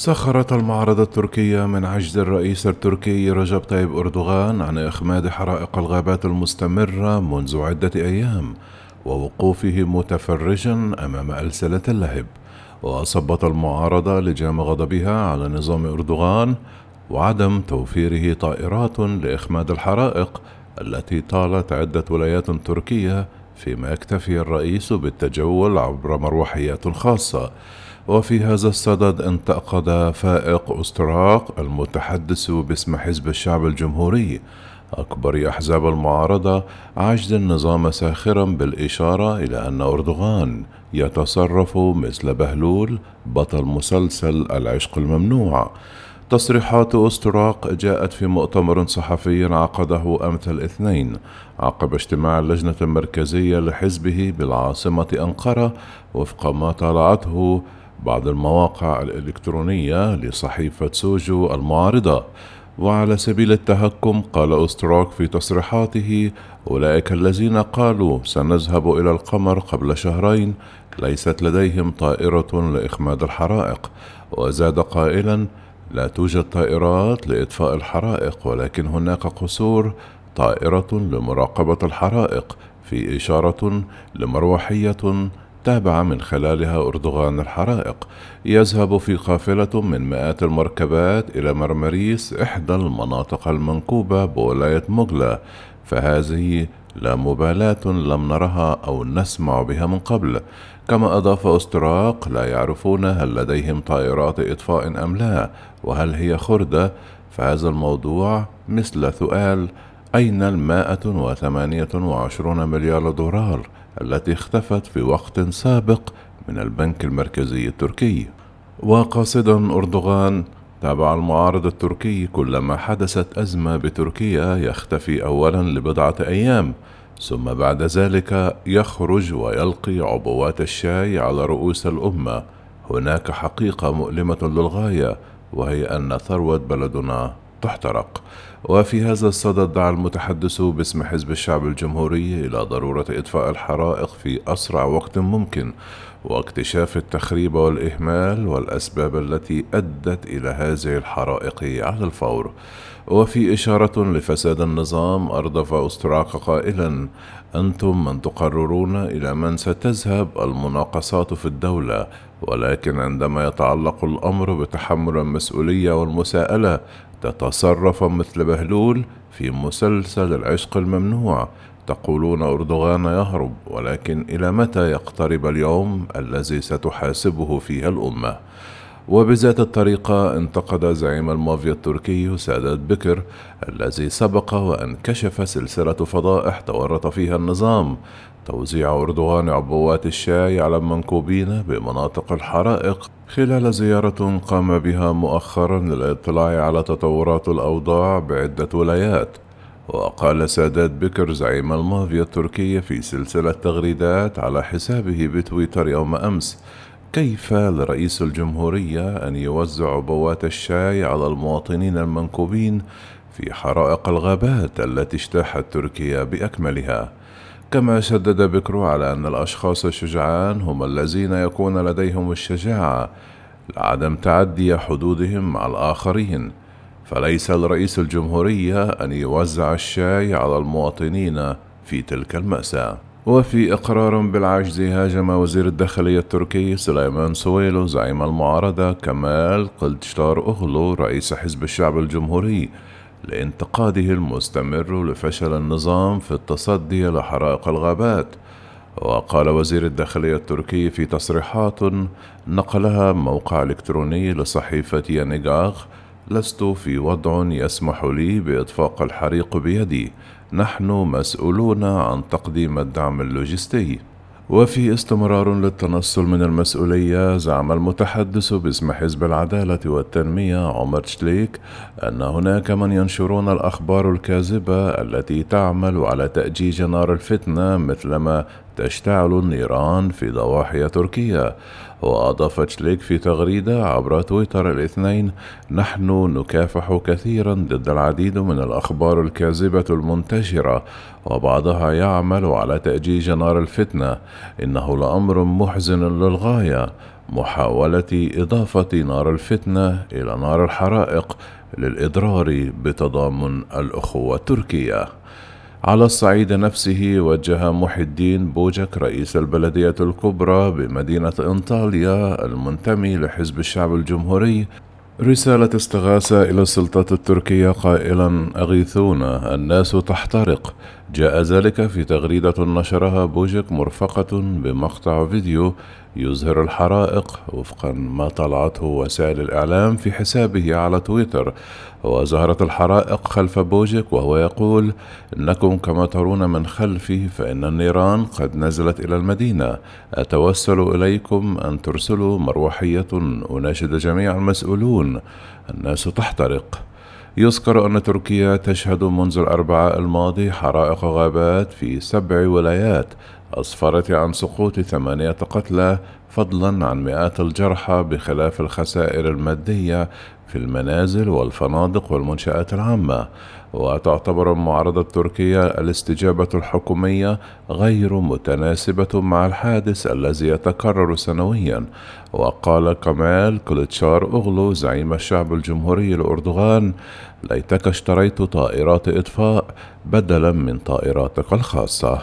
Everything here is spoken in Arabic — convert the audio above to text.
سخرت المعارضة التركية من عجز الرئيس التركي رجب طيب أردوغان عن إخماد حرائق الغابات المستمرة منذ عدة أيام ووقوفه متفرجا أمام ألسنة اللهب. وأصبت المعارضة لجام غضبها على نظام أردوغان وعدم توفيره طائرات لإخماد الحرائق التي طالت عدة ولايات تركية فيما يكتفي الرئيس بالتجول عبر مروحيات خاصة. وفي هذا الصدد انتقد فائق أستراق المتحدث باسم حزب الشعب الجمهوري. أكبر أحزاب المعارضة عجز النظام ساخرا بالإشارة إلى أن أردوغان يتصرف مثل بهلول بطل مسلسل العشق الممنوع. تصريحات أستراق جاءت في مؤتمر صحفي عقده أمس الاثنين عقب اجتماع اللجنة المركزية لحزبه بالعاصمة أنقرة وفق ما طالعته بعض المواقع الإلكترونية لصحيفة سوجو المعارضة. وعلى سبيل التهكم قال أستروك في تصريحاته أولئك الذين قالوا سنذهب إلى القمر قبل شهرين ليست لديهم طائرة لإخماد الحرائق. وزاد قائلا لا توجد طائرات لإطفاء الحرائق ولكن هناك قصور طائرة لمراقبة الحرائق في إشارة لمروحية تابع من خلالها أردوغان الحرائق. يذهب في قافلة من مئات المركبات إلى مرمريس إحدى المناطق المنكوبة بولاية مغلا فهذه لا مبالاة لم نرها أو نسمع بها من قبل. كما أضاف أستراق لا يعرفون هل لديهم طائرات إطفاء أم لا وهل هي خردة؟ فهذا الموضوع مثل سؤال أين المائة وثمانية وعشرون مليار دولار التي اختفت في وقت سابق من البنك المركزي التركي؟ وقاصدا أردوغان تابع المعارض التركي كلما حدثت أزمة بتركيا يختفي أولا لبضعة أيام ثم بعد ذلك يخرج ويلقي عبوات الشاي على رؤوس الأمة. هناك حقيقة مؤلمة للغاية وهي أن ثروة بلدنا تحترق. وفي هذا الصدد دعا المتحدث باسم حزب الشعب الجمهوري إلى ضرورة إطفاء الحرائق في أسرع وقت ممكن. واكتشاف التخريب والإهمال والأسباب التي أدت إلى هذه الحرائق على الفور. وفي إشارة لفساد النظام أردف أستراق قائلا أنتم من تقررون إلى من ستذهب المناقصات في الدولة ولكن عندما يتعلق الأمر بتحمل المسؤولية والمساءلة تتصرف مثل بهلول في مسلسل العشق الممنوع تقولون أردوغان يهرب ولكن إلى متى يقترب اليوم الذي ستحاسبه فيها الأمة؟ وبذات الطريقة انتقد زعيم المافيا التركي سادات بكر الذي سبق وأن كشف سلسلة فضائح تورط فيها النظام. توزيع أردوغان عبوات الشاي على المنكوبين بمناطق الحرائق خلال زيارة قام بها مؤخرا للإطلاع على تطورات الأوضاع بعدة ولايات وقال سادات بكر زعيم المافيا التركي في سلسلة تغريدات على حسابه بتويتر يوم أمس كيف لرئيس الجمهورية أن يوزع عبوات الشاي على المواطنين المنكوبين في حرائق الغابات التي اجتاحت تركيا بأكملها؟ كما شدد بكر على أن الأشخاص الشجعان هم الذين يكون لديهم الشجاعة لعدم تعدي حدودهم مع الآخرين. فليس لرئيس الجمهورية أن يوزع الشاي على المواطنين في تلك المأساة. وفي إقرار بالعجز هاجم وزير الداخلية التركي سليمان سويلو زعيم المعارضة كمال قلتشتار أغلو رئيس حزب الشعب الجمهوري لانتقاده المستمر لفشل النظام في التصدي لحرائق الغابات. وقال وزير الداخلية التركي في تصريحات نقلها موقع إلكتروني لصحيفة يانيغاغ لست في وضع يسمح لي بإطفاء الحريق بيدي. نحن مسؤولون عن تقديم الدعم اللوجستي. وفي استمرار للتنصل من المسؤولية زعم المتحدث باسم حزب العدالة والتنمية عمر شليك أن هناك من ينشرون الأخبار الكاذبة التي تعمل على تأجيج نار الفتنة مثلما تشتعل النيران في ضواحي تركيا. وأضاف تشليك في تغريدة عبر تويتر الاثنين نحن نكافح كثيرا ضد العديد من الأخبار الكاذبة المنتشرة وبعضها يعمل على تأجيج نار الفتنة. إنه لأمر محزن للغاية محاولة إضافة نار الفتنة إلى نار الحرائق للإضرار بتضامن الأخوة التركية على الصعيد نفسه وجه محي الدين بوجك رئيس البلدية الكبرى بمدينة إنطاليا المنتمي لحزب الشعب الجمهوري. رسالة استغاثة إلى السلطات التركية قائلا أغيثونا الناس تحترق. جاء ذلك في تغريدة نشرها بوجك مرفقة بمقطع فيديو يظهر الحرائق وفقا ما طلعته وسائل الإعلام في حسابه على تويتر. وظهرت الحرائق خلف بوجك وهو يقول إنكم كما ترون من خلفي فإن النيران قد نزلت إلى المدينة. أتوسل إليكم أن ترسلوا مروحية أناشد جميع المسؤولون. الناس تحترق. يذكر أن تركيا تشهد منذ الأربعاء الماضي حرائق غابات في سبع ولايات أسفرت عن سقوط ثمانية قتلى فضلا عن مئات الجرحى بخلاف الخسائر المادية في المنازل والفنادق والمنشآت العامة. وتعتبر المعارضة التركية الاستجابة الحكومية غير متناسبة مع الحادث الذي يتكرر سنويا. وقال كمال كلتشار أغلو زعيم الشعب الجمهوري لأردوغان ليتك اشتريت طائرات إطفاء بدلا من طائراتك الخاصة.